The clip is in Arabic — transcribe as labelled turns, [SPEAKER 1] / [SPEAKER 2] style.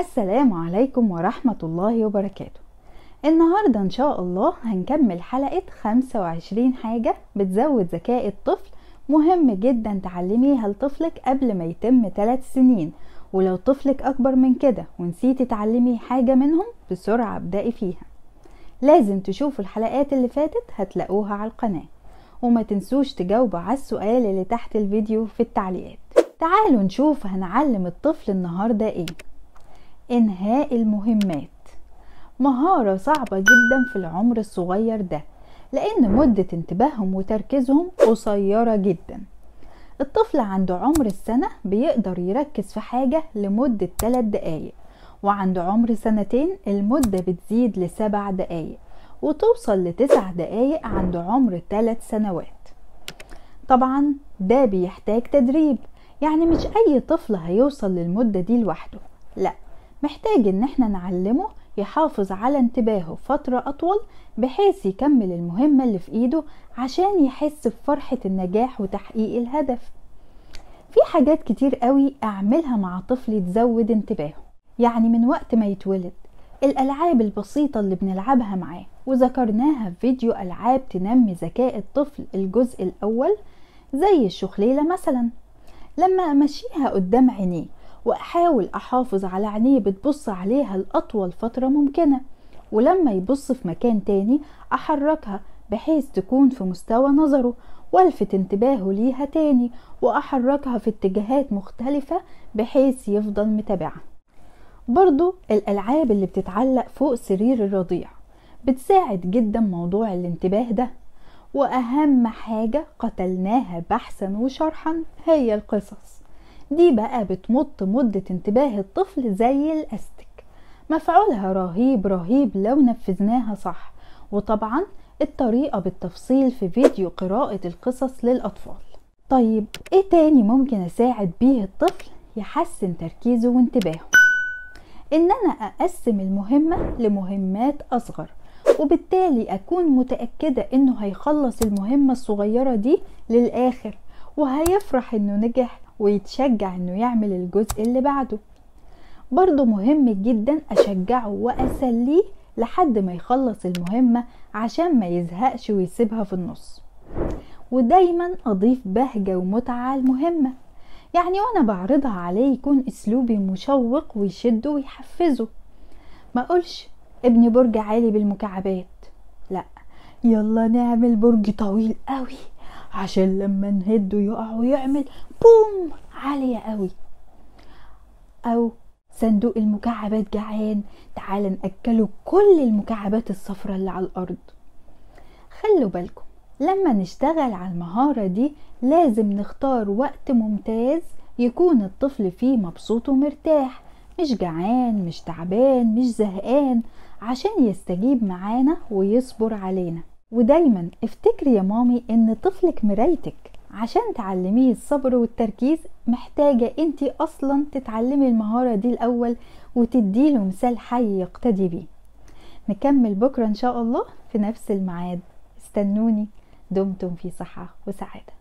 [SPEAKER 1] السلام عليكم ورحمة الله وبركاته. النهاردة إن شاء الله هنكمل حلقة 25 حاجة بتزود ذكاء الطفل. مهم جدا تعلميها لطفلك قبل ما يتم 3 سنين. ولو طفلك أكبر من كده ونسيتي تعلمي حاجة منهم بسرعة ابدأي فيها. لازم تشوفوا الحلقات اللي فاتت هتلاقوها على القناة. وما تنسوش تجاوبوا على السؤال اللي تحت الفيديو في التعليقات. تعالوا نشوف هنعلم الطفل النهاردة إيه. إنهاء المهمات. مهارة صعبة جدا في العمر الصغير ده لأن مدة انتباههم وتركيزهم قصيرة جدا. الطفل عنده عمر السنة بيقدر يركز في حاجة لمدة 3 دقايق وعند عمر سنتين المدة بتزيد لسبع دقايق وتوصل لتسع دقايق عند عمر 3 سنوات. طبعا ده بيحتاج تدريب يعني مش أي طفل هيوصل للمدة دي لوحده لأ. محتاج إن إحنا نعلمه يحافظ على انتباهه فترة أطول بحيث يكمل المهمة اللي في إيده عشان يحس بفرحة النجاح وتحقيق الهدف. في حاجات كتير قوي أعملها مع طفلي تزود انتباهه يعني من وقت ما يتولد الألعاب البسيطة اللي بنلعبها معاه وذكرناها في فيديو ألعاب تنمي ذكاء الطفل الجزء الأول زي الشخليلة مثلا. لما أمشيها قدام عينيه وأحاول أحافظ على عينيه بتبص عليها لأطول فترة ممكنة. ولما يبص في مكان تاني أحركها بحيث تكون في مستوى نظره وألفت انتباهه ليها تاني وأحركها في اتجاهات مختلفة بحيث يفضل متابعها برضو الألعاب اللي بتتعلق فوق سرير الرضيع بتساعد جدا موضوع الانتباه ده. وأهم حاجة قتلناها بحثا وشرحا هي القصص. دي بقى بتمط مدة انتباه الطفل زي الأستك. مفعولها رهيب رهيب لو نفذناها صح. وطبعا الطريقة بالتفصيل في فيديو قراءة القصص للأطفال. طيب إيه تاني ممكن أساعد بيه الطفل يحسن تركيزه وانتباهه؟ إن أنا أقسم المهمة لمهمات أصغر وبالتالي أكون متأكدة إنه هيخلص المهمة الصغيرة دي للآخر وهيفرح إنه نجح ويتشجع إنه يعمل الجزء اللي بعده. برضه مهم جدا أشجعه وأسليه لحد ما يخلص المهمة عشان ما يزهقش ويسيبها في النص. ودايما أضيف بهجة ومتعة المهمة. يعني وأنا بعرضها عليه يكون أسلوبي مشوق ويشده ويحفزه. ما أقولش ابني برج عالي بالمكعبات. لا يلا نعمل برج طويل قوي. عشان لما نهده يقع ويعمل بوم! عالية قوي. أو صندوق المكعبات جعان تعال نأكله كل المكعبات الصفراء اللي على الأرض. خلوا بالكم لما نشتغل على المهارة دي لازم نختار وقت ممتاز يكون الطفل فيه مبسوط ومرتاح. مش جعان مش تعبان مش زهقان عشان يستجيب معانا ويصبر علينا. ودايما افتكري يا مامي إن طفلك مرايتك عشان تعلميه الصبر والتركيز محتاجة إنتي أصلا تتعلمي المهارة دي الأول وتديله مثال حي يقتدي بيه. نكمل بكرة إن شاء الله في نفس الميعاد. استنوني دمتم في صحة وسعادة.